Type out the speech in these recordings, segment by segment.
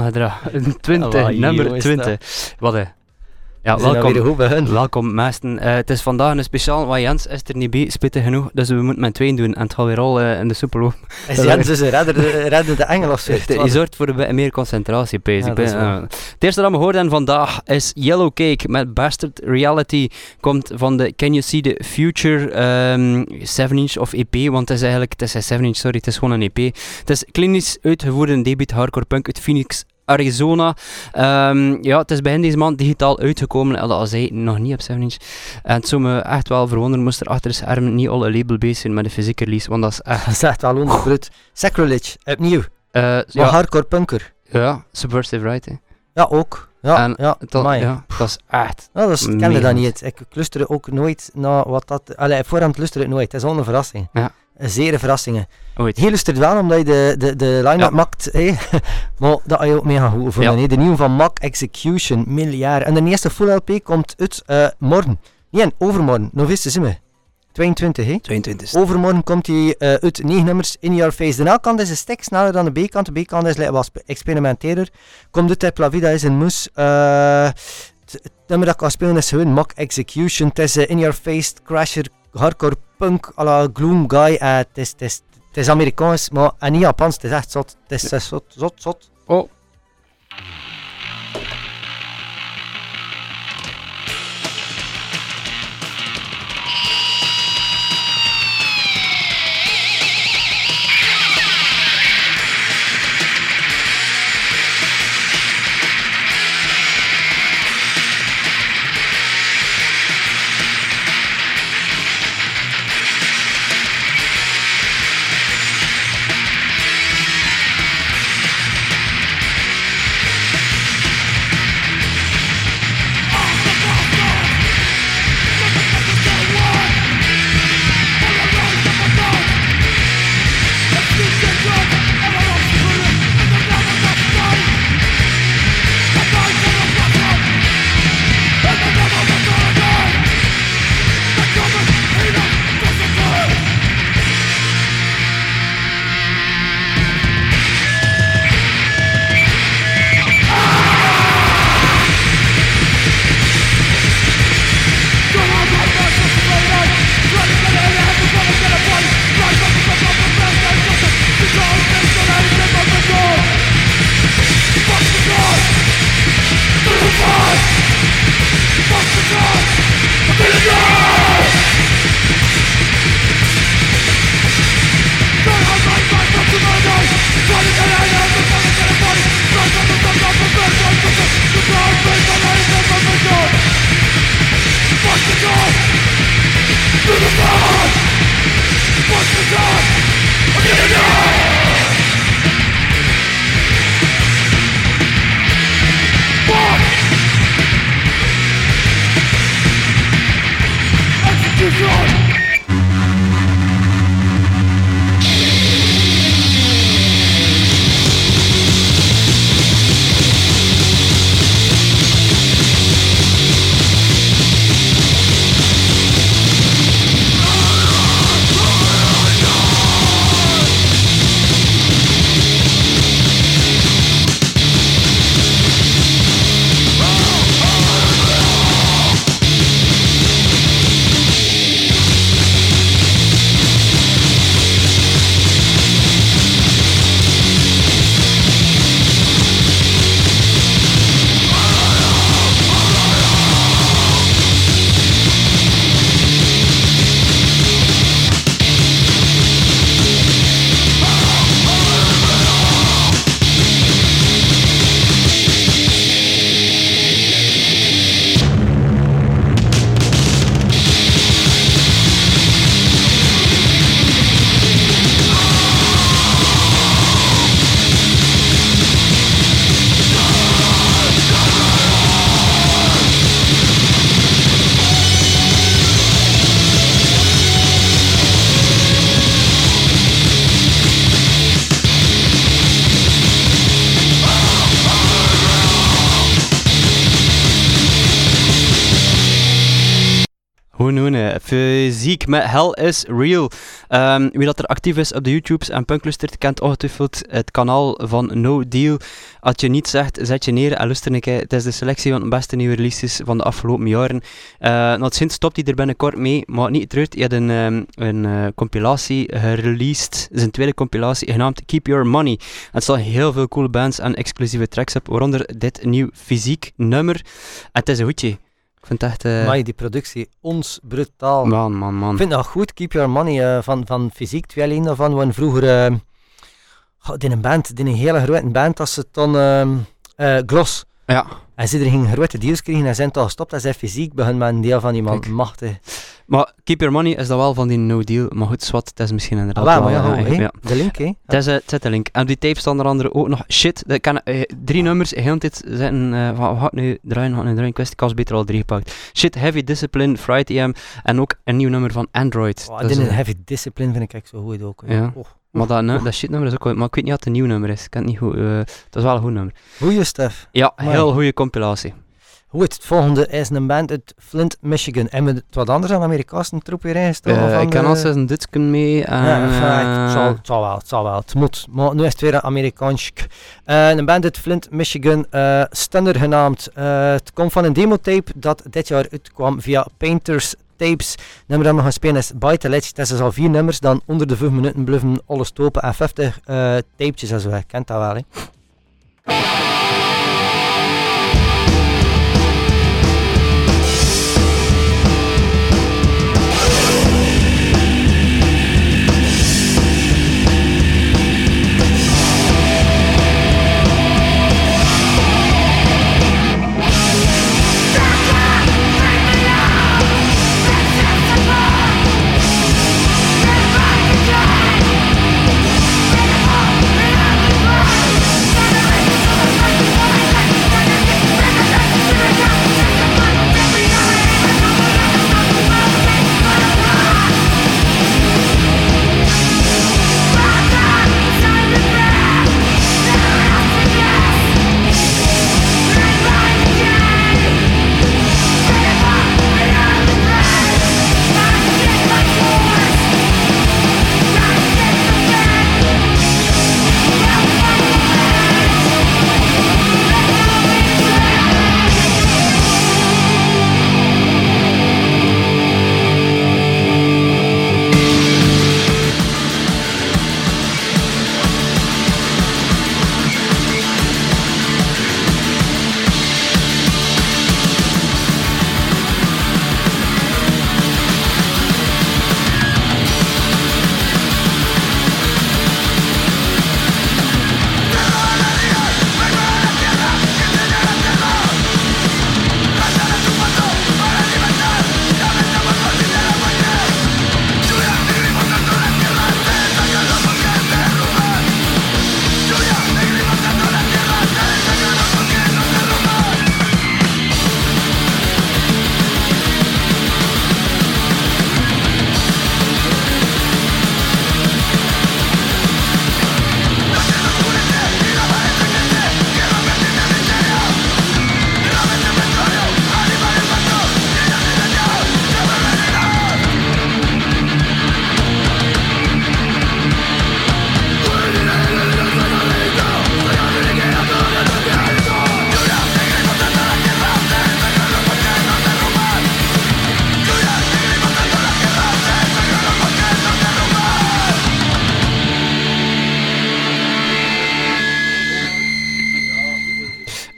R1 gedragen. 20, Amai, nummer jongens, 20. Wat hè? Ja, welkom. goed bij hun. Welkom, meesten. Eh, het is vandaag een speciaal, want Jens is er niet bij, spittig genoeg, dus we moeten met tweeën doen en het gaat weer al eh, in de soepel lopen. Is Jens dus een redder, de- redder de engel of zo? Je zorgt voor een meer concentratie, pees Ja. Eh, Het eerste dat we hoorden vandaag is Yellow Cake met Bastard Reality. Komt van de Can You See The Future ehm 7-inch of EP, want het is eigenlijk, het is een 7-inch, sorry, het is gewoon een EP. Het is klinisch uitgevoerde debuut hardcore punk uit Phoenix, Arizona. Ehm, ja, het is begin deze maand digitaal uitgekomen, en al zei nog niet op 7-inch. En het zou me echt wel verwonderen, moest er achter de schermen niet al een label bezig zijn met een fysieke release, want dat is echt... Dat is echt wel onderbrut. Sacrilege, opnieuw. Maar ja, hardcore punker. ja, subversive right, hè. Ja, ook. Ja, En ja. Dat, ja, dat is echt. Nou, dat kende dat niet. Ik luister ook nooit naar wat dat... Allee, voorhand luister ik nooit. Het is al een verrassing. Ja. Een zere verrassingen. Ooit. Hier luistert wel omdat je de, de, de line-up Ja. maakt. Hé. maar dat had je ook mega goed gevonden. Ja. hé. De nieuwe van Mac Execution, miljard. En de eerste full LP komt uit eh, morgen. Nee, overmorgen. Nog is zijn we. 22, hè? 22. Overmorgen komt hij eh, uit 9 nummers in your face. De A-kant is een stuk sneller dan de B-kant. De B-kant is wat experimenteerder. Komt uit La Vida is een moes. Eh, het nummer dat ik kan spelen is gewoon Mock Execution. Het is in your face, crasher, hardcore punk, à la Gloom Guy. Eh, Het is, het is, het is Amerikaans, maar en niet Japans. Het is echt zot. Het is eh, zot, zot, zot. Oh. Fysiek met Hell is Real. Ehm, wie dat er actief is op de YouTubes en punklustert, kent ongetwijfeld het kanaal van No Deal. Als je niet zegt, zet je neer en luister een keer. Het is de selectie van de beste nieuwe releases van de afgelopen jaren. Uh, sinds stopt hij er binnenkort mee, maar niet terug. Hij had een, um, een uh, compilatie gereleased, zijn tweede compilatie, genaamd Keep Your Money. Er staan heel veel coole bands en exclusieve tracks op, waaronder dit nieuw fysiek nummer. Het is een goedje. Vind het echt... Uh... Maar die productie, ons brutaal. Man, man, man. Ik vind dat goed, Keep Your Money uh, van, van fysiek. Twee alleen daarvan waren vroeger... Uh, in een band, in een hele grote band, als ze dan... Uh, Gloss. Ja. En ze er ging grote deals krijgen en zijn toch gestopt en zijn fysiek begint met een deel van die man machtig. Maar Keep Your Money is dat wel van die no deal. Maar goed, zwart, het is misschien inderdaad ah, wel. Ja, ja, ja, De link, hè? Het is, uh, het de link. En op die tape staan er andere ook nog shit. Dat kan, uh, drie nummers, heel dit zitten. Uh, wat gaat nu draaien? Wat nu draaien? Ik wist, ik beter al drie gepakt. Shit, Heavy Discipline, Fright EM. En ook een nieuw nummer van Android. Oh, dus, Heavy Discipline vind ik echt zo goed ook. Ja. Oh. Maar dat, dat shitnummer is ook goed. Maar ik weet niet wat het een nieuw nummer is. Ik kan het niet goed. Uh, dat is wel een goed nummer. Goeie stuff. Ja, heel goede compilatie. Goed, het volgende is een band uit Flint, Michigan. En met wat anders dan Amerikaanse troep weer? Uh, ik kan de... als een Dutsken mee. Ja, het, zal, het zal wel, het zal wel. Het moet. Maar nu is het weer een Amerikaans. Uh, een band uit Flint, Michigan. Stunner genaamd. het komt van een demotape dat dit jaar uitkwam via Painters tapes. Nummer dat we gaan spelen is Bite Ledge. Dat is dus al vier nummers. Dan onder de 5 minuten bluffen alles stopen en 50 uh, tapejes en zo. Kent dat wel, hè?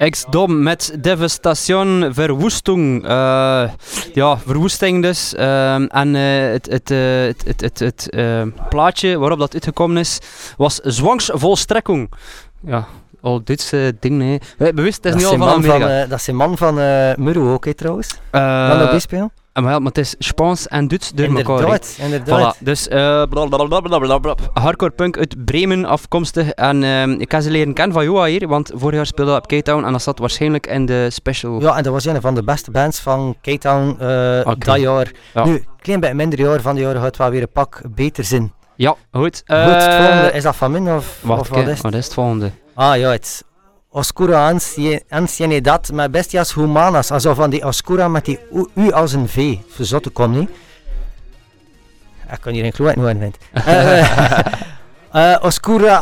Ex-Dom met Devastation, Verwoestung. Uh, ja, verwoesting dus. Uh, en uh, het, het, het, het, het, het plaatje waarop dat uitgekomen is, was Zwangsvolstrekking. Ja, al dit ding, nee. Bewust, het is niet al van Amerika. Van, dat is een man van Muru ook, hè, trouwens. Uh, dat spelen. Ah, maar, ja, maar het is Spaans en Duits door elkaar. Inderdaad, inderdaad. Voilà, dus uh, blablabla. hardcore punk uit Bremen afkomstig. En uh, ik heb ze leren kennen van Joa hier, want vorig jaar speelde op K-Town en dat zat waarschijnlijk in de special. Ja, en dat was een van de beste bands van K-Town uh, okay. dat jaar. Ja. Nu, klein beetje minder jaar van die jaar gaat wel weer een pak beter zin. Ja, goed. goed het volgende, is dat van min of, wacht, of wat is het? Wat is het volgende? Ah ja, het Oscura ancienidad met bestias humanas. Also van die Oscura met die U als een V. Verzotte kom niet. Ik kan hier geen kloot nooit vindt. Uh, Oscura,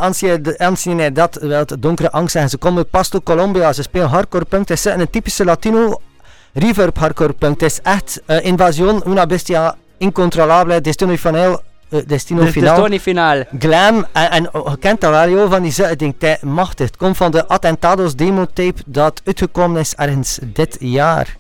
Ansiedad, wel het donkere angst. En ze komen Pasto, Colombia. Ze spelen hardcore punk. Het is een typische Latino reverb hardcore punk. Het is echt uh, invasion, una bestia incontrolabele, destino final. Uh, destino final. final. Glam. En, en oh, je kent dat wel, joh, van die ik, machtig. Het komt van de Attentados demo tape dat uitgekomen is ergens dit jaar.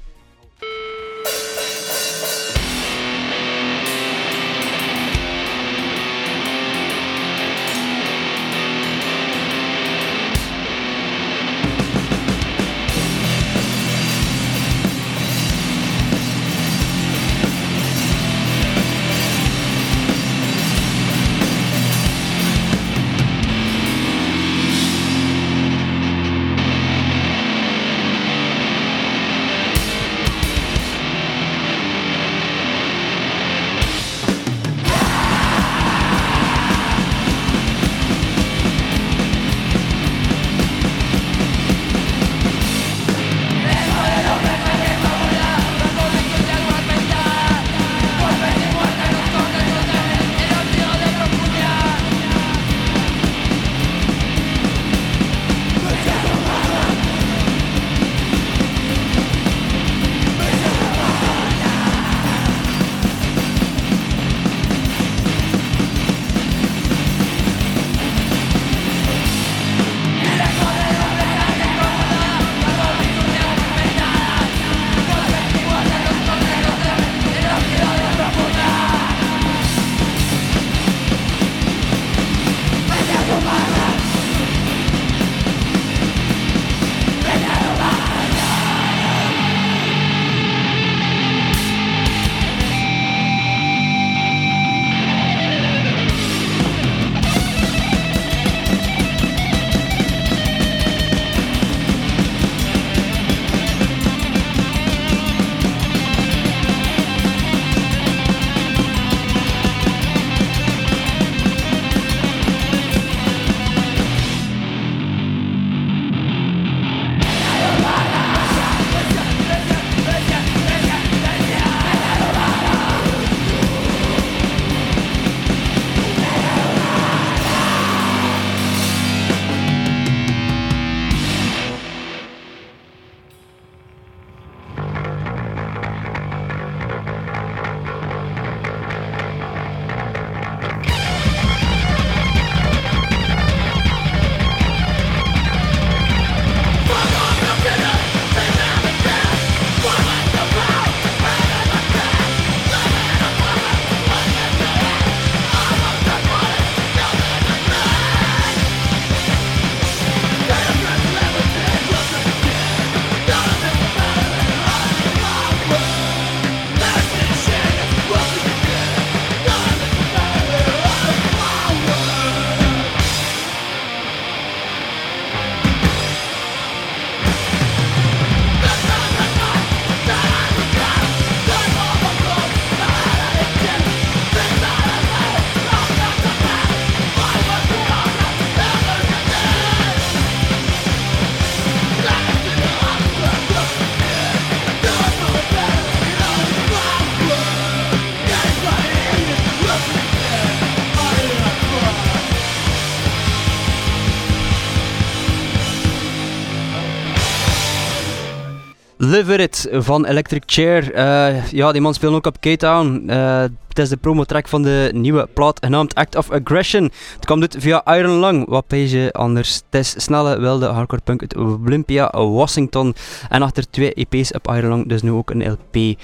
Live It van Electric Chair. Uh, ja, die man speelt ook op K-Town. Uh, het is de promotrack van de nieuwe plaat genaamd Act of Aggression. Het kwam dit via Iron Lung. Wat pees je anders? Het is snelle, wilde hardcore punk uit Olympia, Washington. En achter twee EP's op Iron Lung, dus nu ook een LP.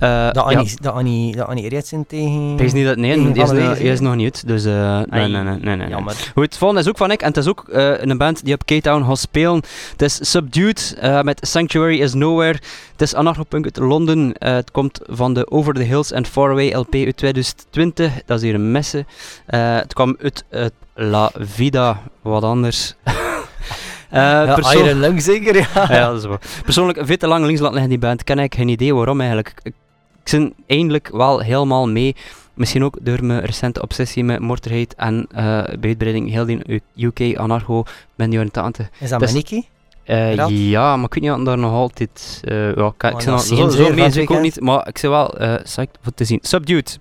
Uh, dat Annie, ja. dat Annie, tegen... Pees niet dat, nee, die is, die is nog niet uit. Dus uh, nee, nee, nee, nee, nee. Jammer. Goed, het volgende is ook van ik. En het is ook uh, een band die op K-Town gaat spelen. Het is Subdued met Sanctuary is Nowhere. Het is anarchopunk uit Londen. het komt van de Over the Hills and Far Away LP uit 2020. Dat is hier een messe. Uh, het kwam uit La Vida, wat anders. uh, ja, Iron Lung zeker, ja. ja, dat is wel. Persoonlijk, veel te lang links laten liggen die band. Ken ik geen idee waarom eigenlijk. Ik, ben eindelijk wel helemaal mee. Misschien ook door mijn recente obsessie met Motorhead en uh, uitbreiding heel die UK anarcho ben tante. Is dat dus, Maniki? Uh, ja, maar ik weet niet of daar nog altijd... Uh, ja, ik, ik, oh, zo, zo mee ik ook niet, maar ik zeg wel uh, psyched voor te zien. Subdued.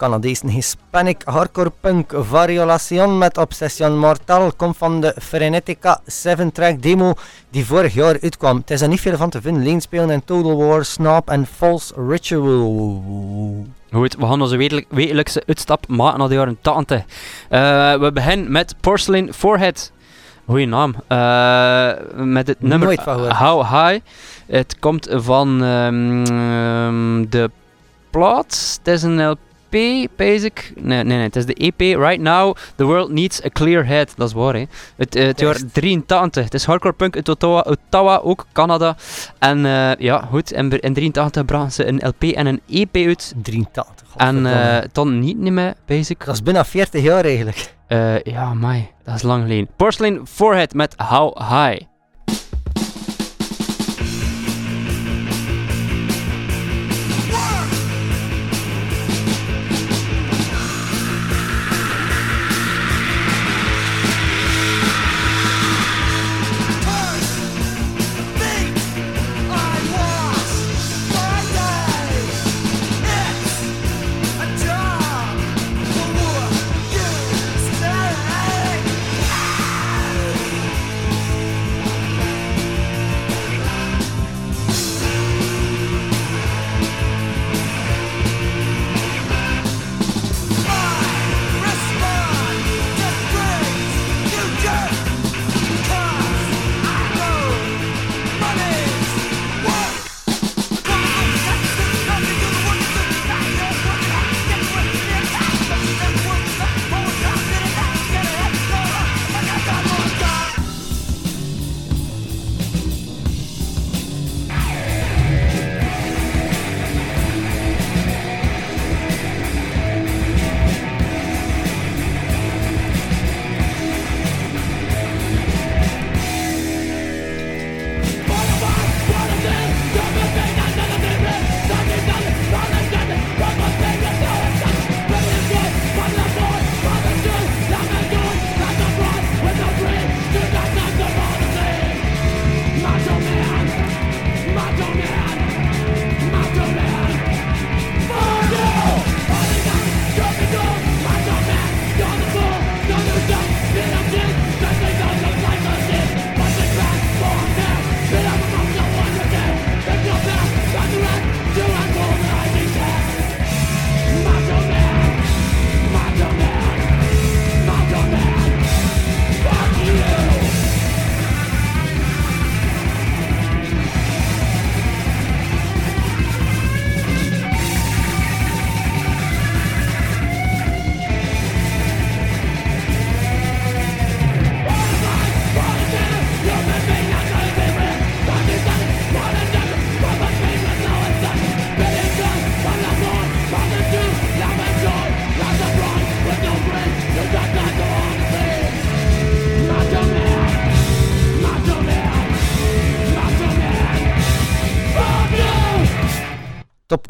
Canadese Hispanic hardcore punk Variolation met Obsession Mortal komt van de Frenetica 7-track demo die vorig jaar uitkwam. Het is er niet veel van te vinden. Leen spelen in Total War, Snap en False Ritual. Goed, we gaan onze wekelijk- wekelijkse uitstap maken naar de jaren 80. Eh, we beginnen met Porcelain Forehead. Goeie naam. Eh, met het nummer Nooit van gehoord. How High. Het komt van ehm, ehm, de plaat. Het is een LP, basic. Nee, nee, nee, het is de EP. Right Now, The World Needs a Clear Head. Dat is waar, hè. Het, eh, het jaar Echt? 83. Het is hardcore punk uit Ottawa, Ottawa ook Canada. En eh, ja, goed, in, in 83 brachten ze een LP en een EP uit. 83. En eh dan niet meer, basic. dat is bijna 40 jaar eigenlijk. Ja, mai, dat is lang geleden. Porcelain Forehead met How High.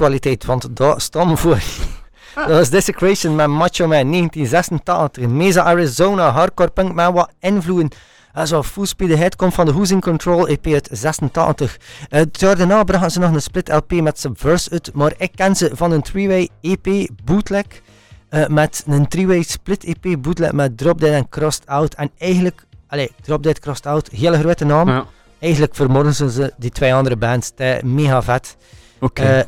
Topkwaliteit, want daar staan we voor. Dat was Desecration met Macho Man 1986. Mesa Arizona, hardcore punk met wat invloeden. En zo Full Speed Ahead komt van de Who's in Control EP uit 86. Eh, het jaar daarna brachten ze nog een split LP met Subverse uit, maar ik ken ze van een three-way EP bootleg. eh, met een three-way split EP bootleg met Drop Dead en Crossed Out. En eigenlijk, allee, Drop Dead Crossed Out, hele grote naam. Ja, Eigenlijk vermoorden ze die twee andere bands. Is mega vet. oké. Eh,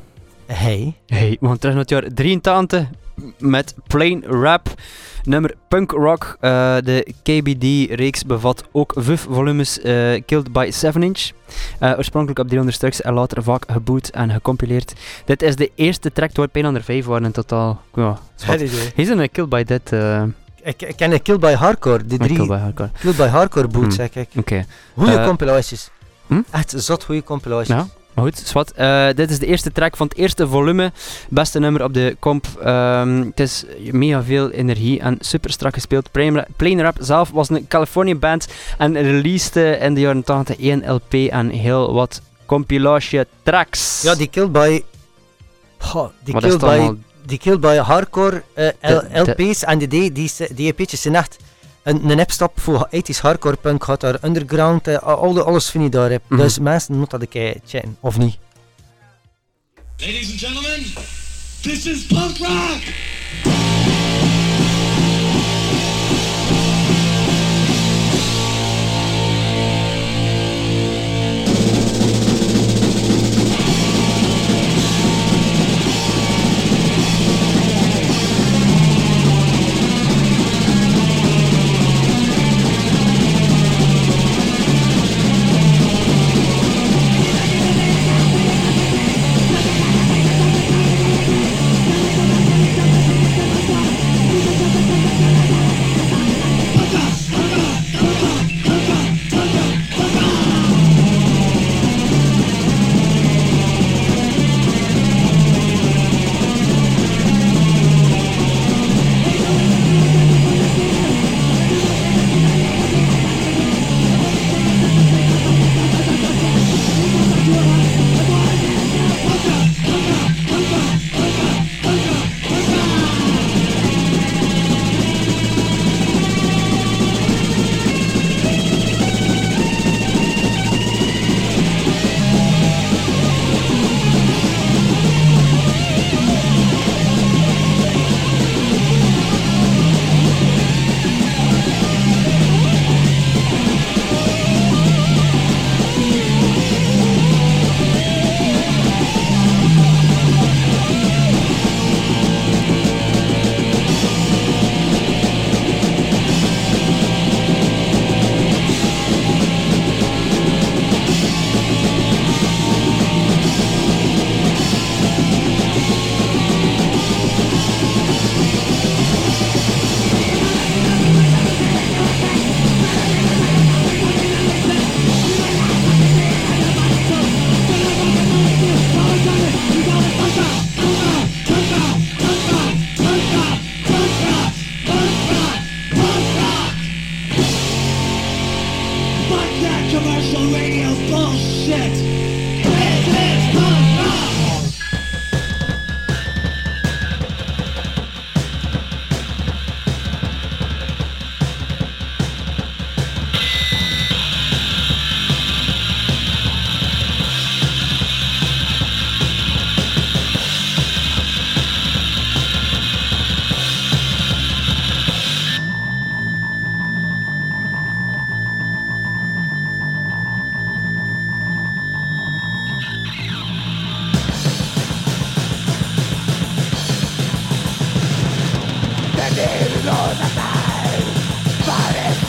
hey. Hey, we gaan terug naar het jaar 83 met Plain Rap, nummer Punk Rock. Eh, de KBD-reeks bevat ook vijf volumes eh, Killed by 7 Inch. Eh, oorspronkelijk op 300 stuks en later vaak geboot en gecompileerd. Dit is de eerste track, het wordt bijna er vijf waren in totaal. Ja. Hij is een Killed by Dead. eh Ik, ik ken de Kill by Hardcore, die drie Killed by Hardcore. Kill by Hardcore boots, Hmm. zeg ik. Oké. Goeie Eh, compilaties. hm? Echt zot goede compilaties. Ja. Maar goed, zwart. Eh, dit is de eerste track van het eerste volume. Beste nummer op de comp. Ehm, het is mega veel energie en super strak gespeeld. Plain Ra- Plain Rap zelf was een California band en releasede in de jaren 80 één LP en heel wat compilation tracks. Ja, die Kill by... Die Wat is Kill het by, die Kill by Hardcore eh, de- LP's en die, die, die, die EP'tjes zijn echt een, een hipstop voor 80s hardcore punk. Gaat daar underground, al de, alles vind je daar. heb. Mhm. Dus mensen moeten dat een keer checken, of niet. Ladies and gentlemen, this is punk rock.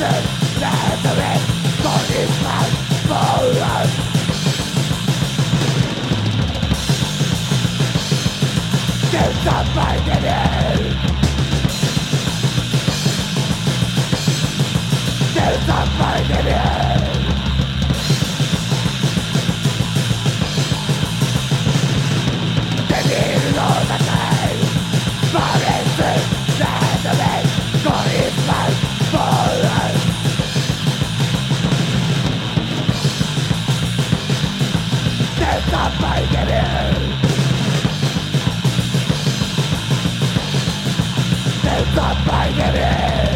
Listen, listen red me For this man, for They the Da bai beru Da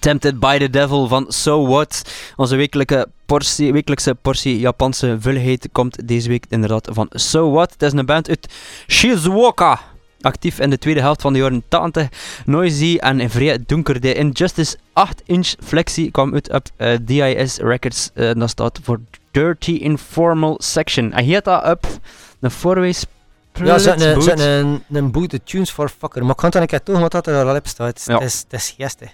Tempted by the Devil van So What. Onze wekelijke portie, wekelijkse portie Japanse vulligheid komt deze week inderdaad van So What. Het is een band uit Shizuoka. Actief in de tweede helft van de jaren 80. Noisy en vrij donker. De Injustice 8-inch flexie kwam uit op uh, eh, DIS Records. Uh, dat staat voor Dirty Informal Section. En hier dat op een four ja, ze een, een, de tunes for fucker. Maar ik kan het keer toch, wat dat er al op staat. Het is, het is geste.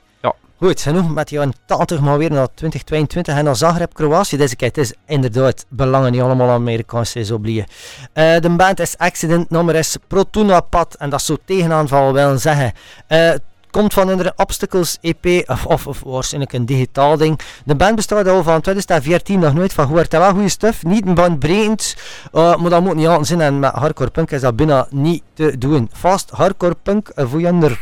Goed, genoeg met die 80 maar weer naar 2022 en dan Zagreb, Kroatië. Deze keer het is inderdaad belangen niet allemaal Amerikaanse obliegen. Uh, de band is Accident, nummer is Protuna Pad en dat zou tegenaanval willen zeggen. Uh, komt van een Obstacles EP, of, of, of, waarschijnlijk een digitaal ding. De band bestaat al van 2014 nog nooit van gehoord. wel goede stuff, niet een band uh, maar dat moet niet altijd zijn en met hardcore punk is dat bijna niet te doen. Fast hardcore punk voor je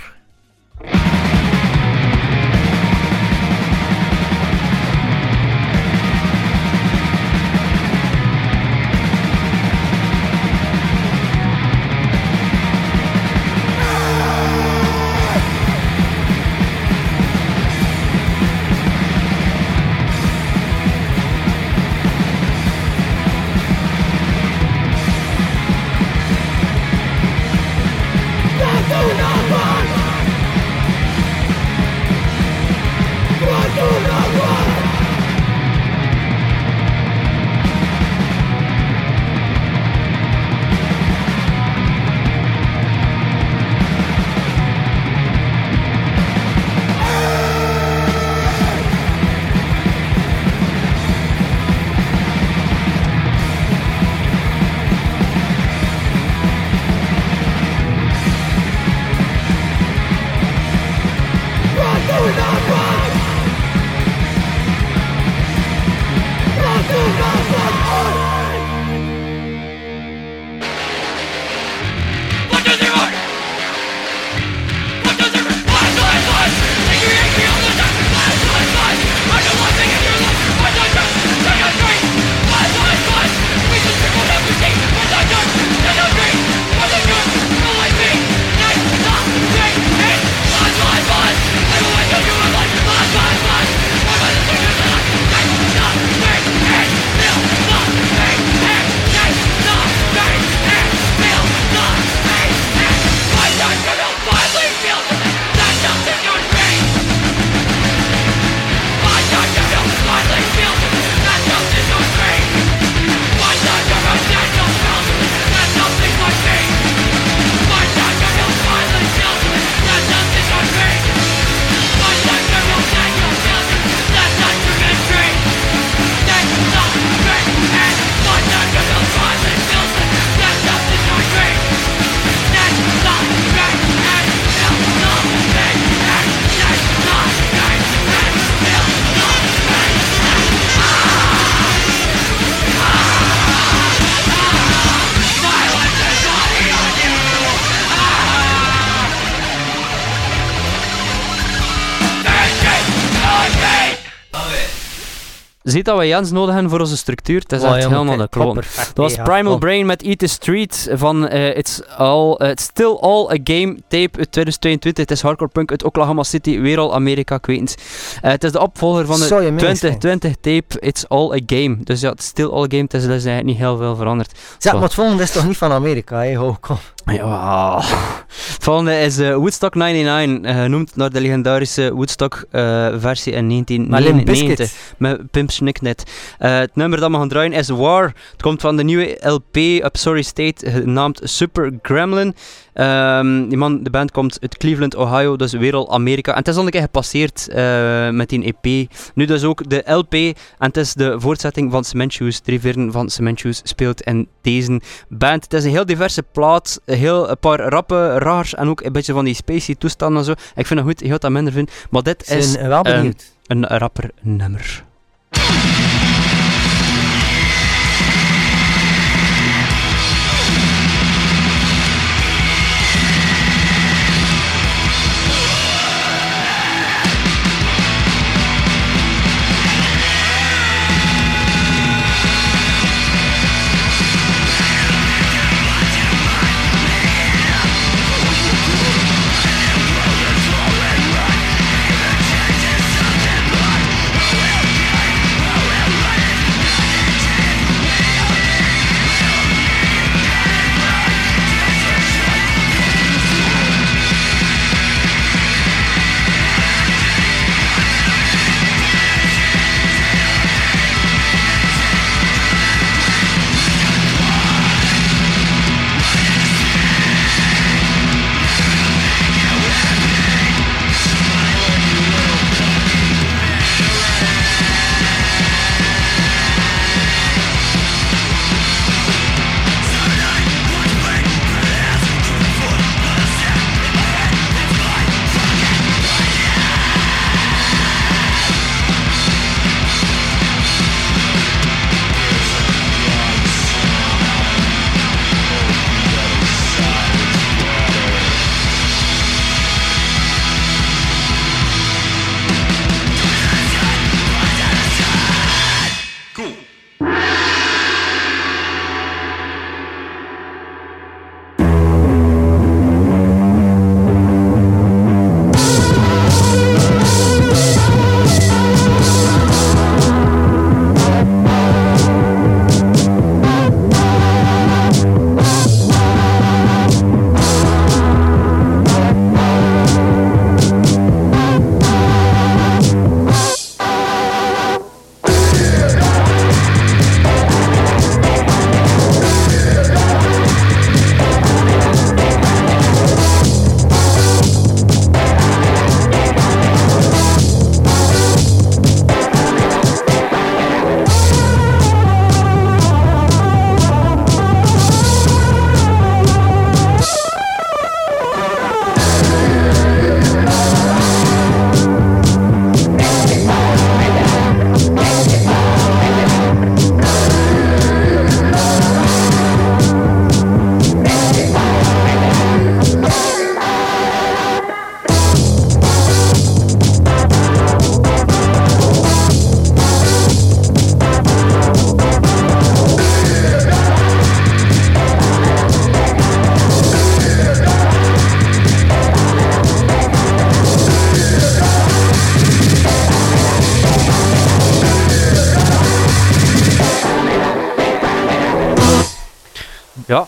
ziet dat we Jens nodig hebben voor onze structuur. Het is Oh, echt jongen, helemaal de kloon. Dat was. Primal Oh. Brain met Eat the Street van eh, it's, all, eh, it's Still All a Game tape uit 2022. Het is hardcore punk uit Oklahoma City, weer al Amerika, ik weet. Eh, het is de opvolger van de Zou je meestal. 2020 tape It's All a Game. Dus ja, het is Still All a Game, het is dus eigenlijk niet heel veel veranderd. Zeg, maar het volgende is toch niet van Amerika, hè? Ho, kom. Ja. Het volgende is eh, Woodstock 99, eh, genoemd naar de legendarische Woodstock eh, versie in Maar Limp 1999 Bizkit. met Pimp Snicknet. Het nummer dat we gaan draaien is War. Het komt van de nieuwe LP Up Sorry State, genaamd Super Gremlin. Ehm, die man, de band komt uit Cleveland, Ohio, dus weer al Amerika. En het is al een keer gepasseerd eh, met die EP. Nu dus ook de LP. En het is de voortzetting van Cement Shoes. Drie vieren van Cement Shoes speelt in deze band. Het is een heel diverse plaat. Een, heel, een paar rappe, raars en ook een beetje van die spacey toestanden en zo. Ik vind het goed, je gaat dat minder vinden. Maar dit is wel benieuwd. een rapper nummer.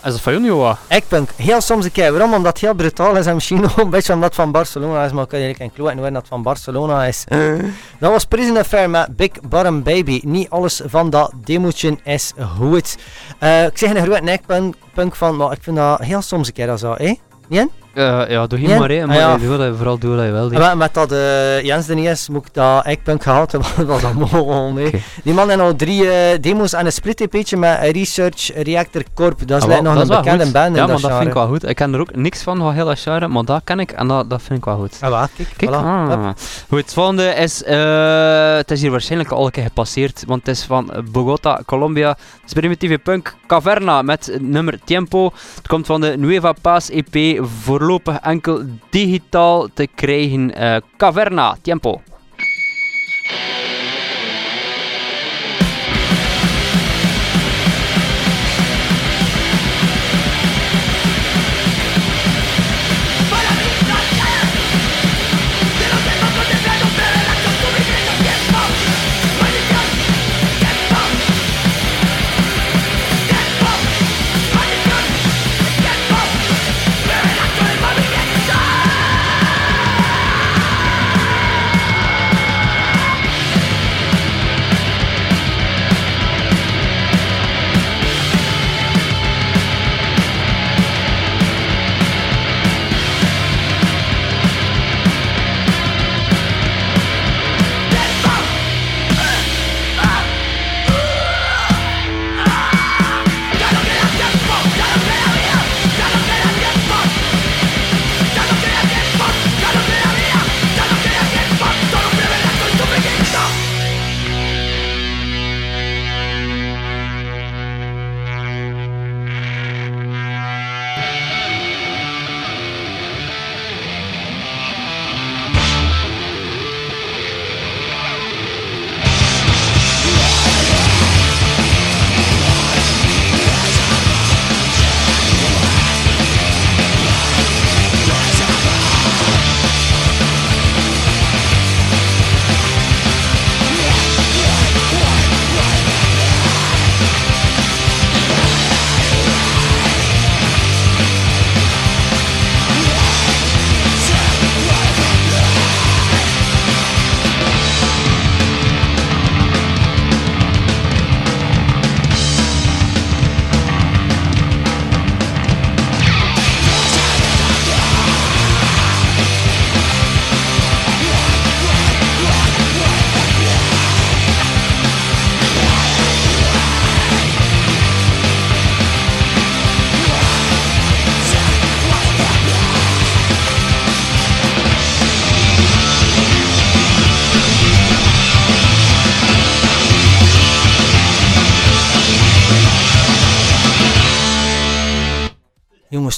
Is dat van jullie wat? Eggpunk, heel soms een keer. Waarom? Omdat het heel brutaal is en misschien ook een beetje omdat het van Barcelona is. Maar ik kan eigenlijk een kloot en dat het van Barcelona is. dat was Prison Affair met Big Bottom Baby. Niet alles van dat demootje is goed. Eh, ik zeg een grote Eggpunk punk van, maar ik vind dat heel soms een keer dat zo, hè? Niet? Eh, ja, doe geen Ja? maar, hè. Ah, Maar ja. doe dat je vooral doe dat je wel met, met dat eh, Jens de niet is, moet ik dat Eggpunk gehaald hebben. dat was dat mogelijk, nee. Die man heeft al drie eh, demo's en een split met Research Reactor Corp. Dat is Ah, wel, nog een wel bekende goed. band in Ja, maar dat dat vind ik wel goed. Ik ken er ook niks van van heel dat genre, maar dat ken ik en dat, dat vind ik wel goed. Ah, kijk, Kijk, voilà. ah. Goed, het volgende is, eh, het is hier waarschijnlijk al een keer gepasseerd, want het is van Bogota, Colombia. Het is primitieve punk Caverna met nummer Tiempo. Het komt van de Nueva Paz EP, voorlopig enkel digitaal te krijgen. Eh, Caverna, Tiempo.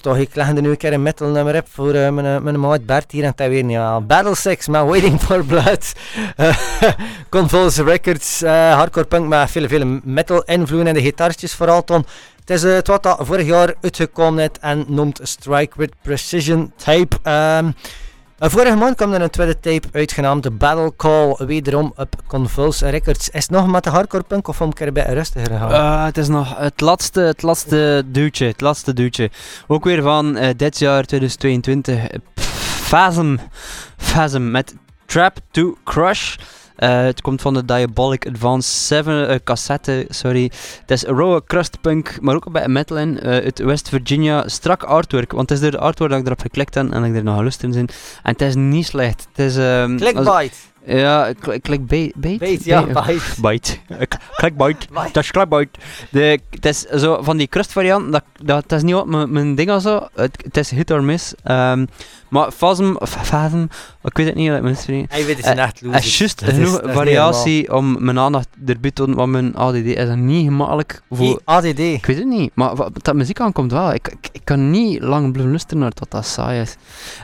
Toch, ik leg er nu een keer een metal nummer op voor uh, mijn, mijn maat Bert hier en het weer niet aan. Battle Sex met Waiting for Blood. Convulse Records, hardcore punk met veel, veel metal invloeden en de gitaartjes vooral ton. Het is uh, het wat dat vorig jaar uitgekomen net en noemt Strike with Precision Tape. Um, vorige maand kwam er een tweede tape uitgenaamd The Battle Call, wederom op Convulse Records. Is het nog met de hardcore punk of om een keer bij rustiger gegaan? Uh, het is nog het laatste, het laatste duwtje, het laatste duwtje. Ook weer van uh, dit jaar 2022. Phasm, Phasm met Trap to Crush. Uh, het komt van de Diabolic Advance 7 uh, cassette, sorry. Het is raw crustpunk, maar ook beetje metal in, uh, uit West Virginia. Strak artwork, want het is door de artwork dat ik erop geklikt heb en dat ik er nog lust in zin. En het is niet slecht. Het is... Um, Clickbait! Ja, klik bait. Bait, ja, bite. Bite. Clickbait. Dat is clickbait. De, het is zo van die crust variant, dat, dat, is niet wat mijn ding al zo. Het, het is hit or miss. Um, maar Phasm, Phasm, ik weet het niet, mensen. Hij weet het uh, echt Het is juist genoeg variatie om mijn aandacht erbij te doen, want mijn ADD is niet gemakkelijk voor... ADD? Ik weet het niet, maar wat dat muziek aankomt wel. Ik, ik, ik, kan niet lang blijven luisteren naar tot dat saai is.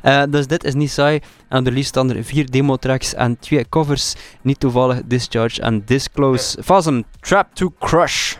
Uh, dus dit is niet saai. En de lijst staan er vier demo-tracks en twee covers. Niet toevallig Discharge en Disclose. Phasm, Trap to Crush.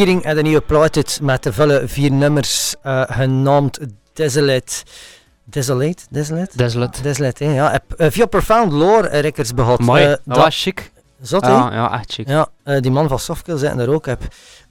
Fearing en de nieuwe plaat met de volle vier nummers uh, genaamd Desolate. Desolate? Desolate? Desolate. Desolate, hè, ja. Heb uh, via Profound Lore records behad. Mooi, uh, dat was chic. Zot, ja, ja, echt chic. Ja, uh, die man van Softkill zitten er ook op.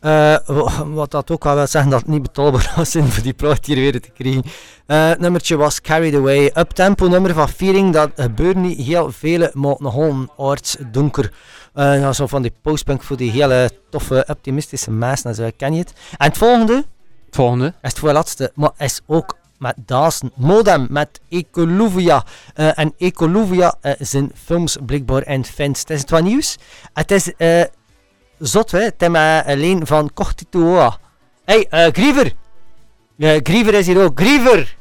Uh, wat dat ook wel wil zeggen dat het niet betaalbaar was om voor die plaat hier weer te krijgen. Uh, nummertje was Carried Away. Up-tempo nummer van Fearing, dat gebeurt niet heel veel, maar nogal arts donker. Uh, ja, zo van die postpunk voor die hele toffe, optimistische mensen, ken je het. En het volgende? Het volgende? Is het voor laatste, maar is ook met Dazen. Modem met Ecoluvia. Uh, en Ecoluvia uh, zijn films blijkbaar in fans. Het is het wat nieuws. Het is uh, zot, hè. Het is met alleen van Cortitoa. Hey, uh, Griever. Griever is hier ook. Griever!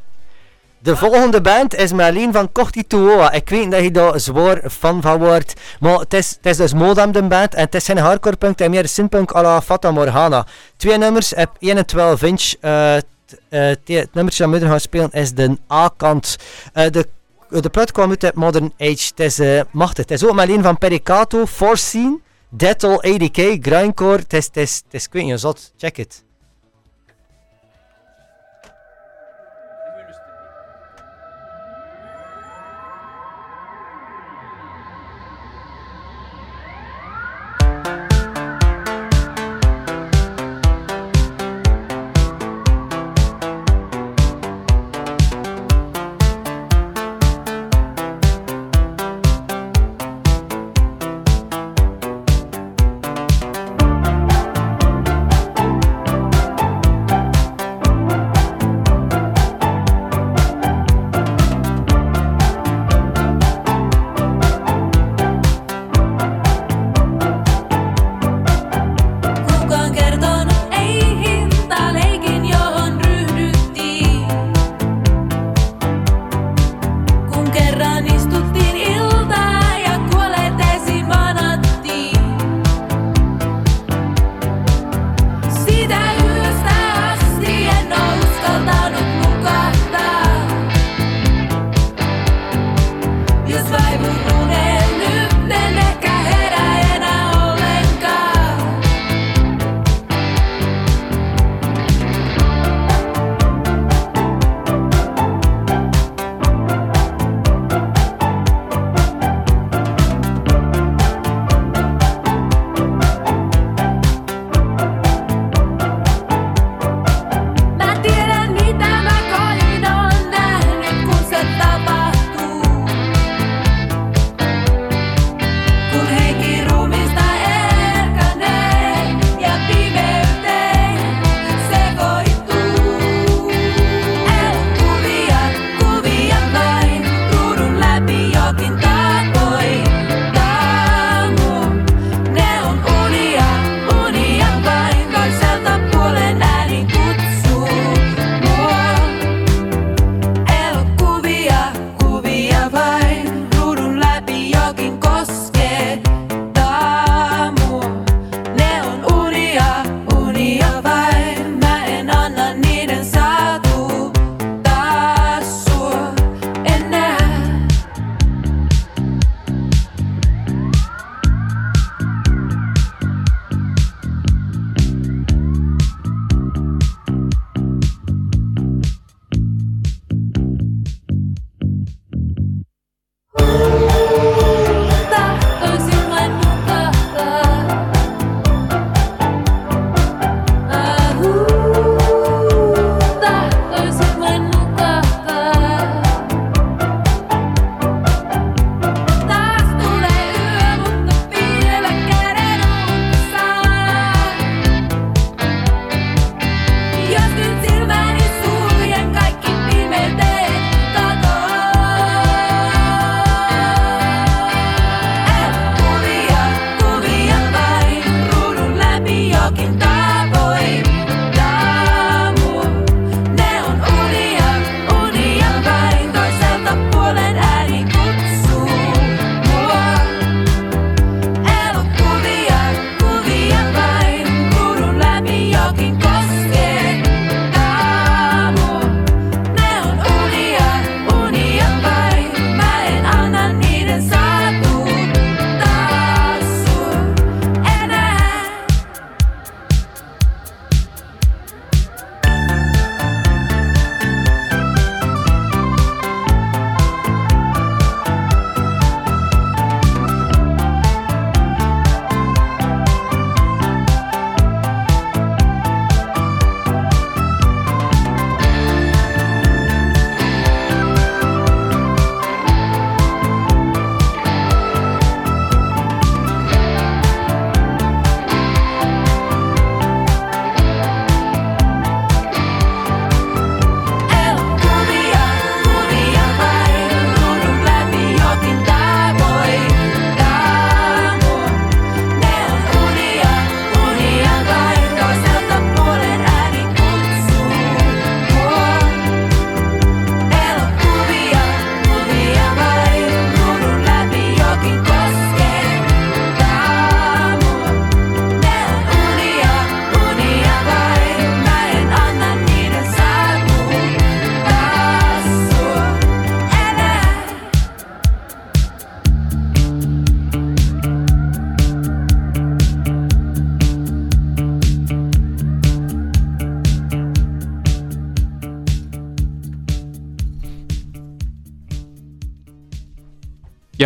De volgende band is Marleen van Cortitoa. Ik weet dat je daar zwaar fan van wordt. Maar het is, het is dus Modem de band. En het is geen hardcore punk. Het meer synthpunk à la Fata Morgana. Twee nummers op 1 en 12 inch. Uh, uh, het nummertje dat we gaan spelen is de A-kant. Uh, de, de plaat kwam uit Modern Age. Het is uh, machtig. Het is ook alleen van Pericato, Foreseen, Dettol, ADK, Grindcore. Het is, het is, het is, ik. Check it.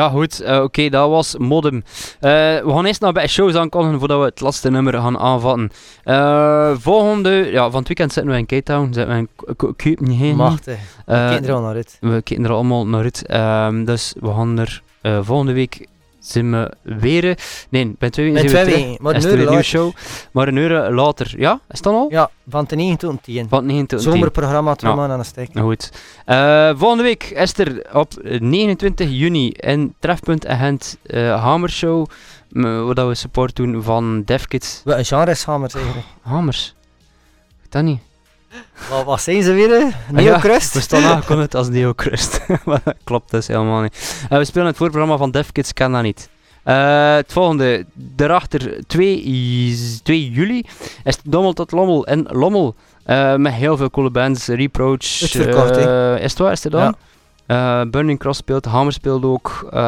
Ja, goed. eh, Oké, dat was Modem. Eh, we gaan eerst nog bij shows aankondigen voordat we het laatste nummer gaan aanvatten. Eh, volgende, ja, van het weekend zitten we in Cape Town. Zitten we in Copenhagen. Machtig. Eh, Kijk er al naar uit. we kijken er allemaal naar uit. Ehm, dus we gaan er volgende week zijn we weer. Nee, bij twee weken zijn we twee terug. is een er nieuwe later. show. Maar een uur later. Ja, is dan al? Ja, van de 9 tot 10. Van 9 tot 10. Zomerprogramma, twee Ja. aan een stek. Nou goed. Eh, volgende week is er op 29 juni in Trefpunt Agent uh, Hamershow. m- Waar dat we support doen van DevKids. Wat een genre is hamers eigenlijk. Hamers? Weet dat niet. Wat, wat zijn ze weer? ja, Neocrust? We staan aangekondigd als Neocrust. Klopt dus helemaal niet. Eh, we spelen het voorprogramma van DevKids, kan dat niet. Eh, het volgende, daarachter 2, i- 2 juli, is het Dommel tot Lommel in Lommel. Eh, met heel veel coole bands, Reproach. Uitverkocht, hè? eh, is het waar, is het dan? Burning Cross speelt, Hammer speelt ook. eh,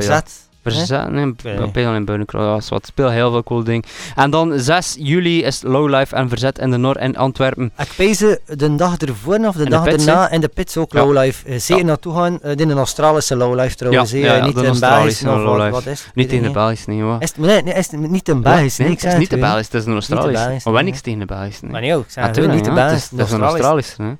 Ja, Verzet. Verzet, nee, Nee. nee. Peel in ja, is wat. Speel heel veel coole dingen. En dan 6 juli is Lowlife en Verzet in de Noor in Antwerpen. Ik pees de dag ervoor of de In de dag erna in de pits ook Ja. lowlife. Eh, zeker Ja. naartoe gaan. Eh, in een Australische lowlife trouwens. Ja, hè. ja, ja, niet in Australische Belgisch of wat, lowlife. wat is het? Niet in de Belgische, nee hoor. Is het, nee, nee, is het niet in Belgisch? Nee, ik het is niet de. Belgische, het is een Australische. Maar wij niks tegen de Belgische. Maar Nee. nee, ook. Ik zeg Natuurlijk, niet de ja, het Belgische. is- Het is een Australische.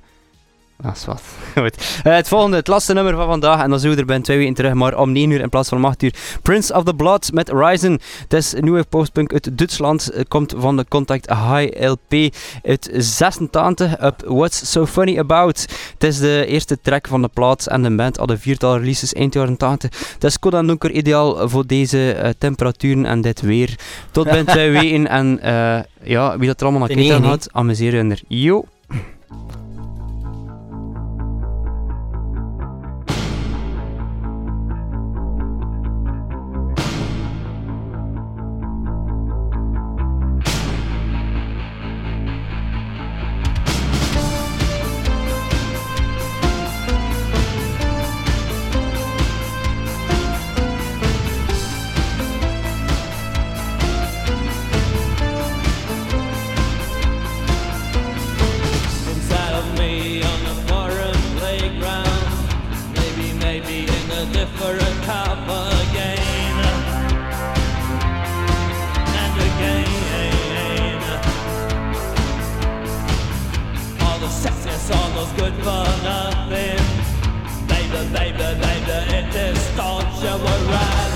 Dat is wat. Goed. Eh, het volgende, het laatste nummer van vandaag. En dan zijn we er bij twee weken terug, maar om 9 uur in plaats van om 8 uur. Prince of the Blood met Ryzen. Het is een nieuwe postpunk uit Duitsland. Het komt van de Contact High LP uit 86 op What's So Funny About. Het is de eerste track van de plaat en de band hadden viertal releases eind jaren 80. Het is koud en donker ideaal voor deze eh, temperaturen en dit weer. Tot binnen twee weken. En eh, ja, wie dat er allemaal naar De kijkt had, amuseren er. Yo! A different type again. And again. All the sexiest almost good for nothing. Baby, baby, baby, it distorts you. We're rising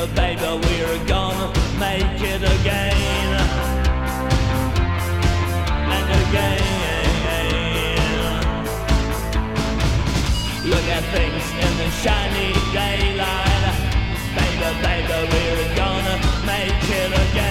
Baby, we're gonna make it again. And again. Look at things in the shiny daylight. Baby, baby, we're gonna make it again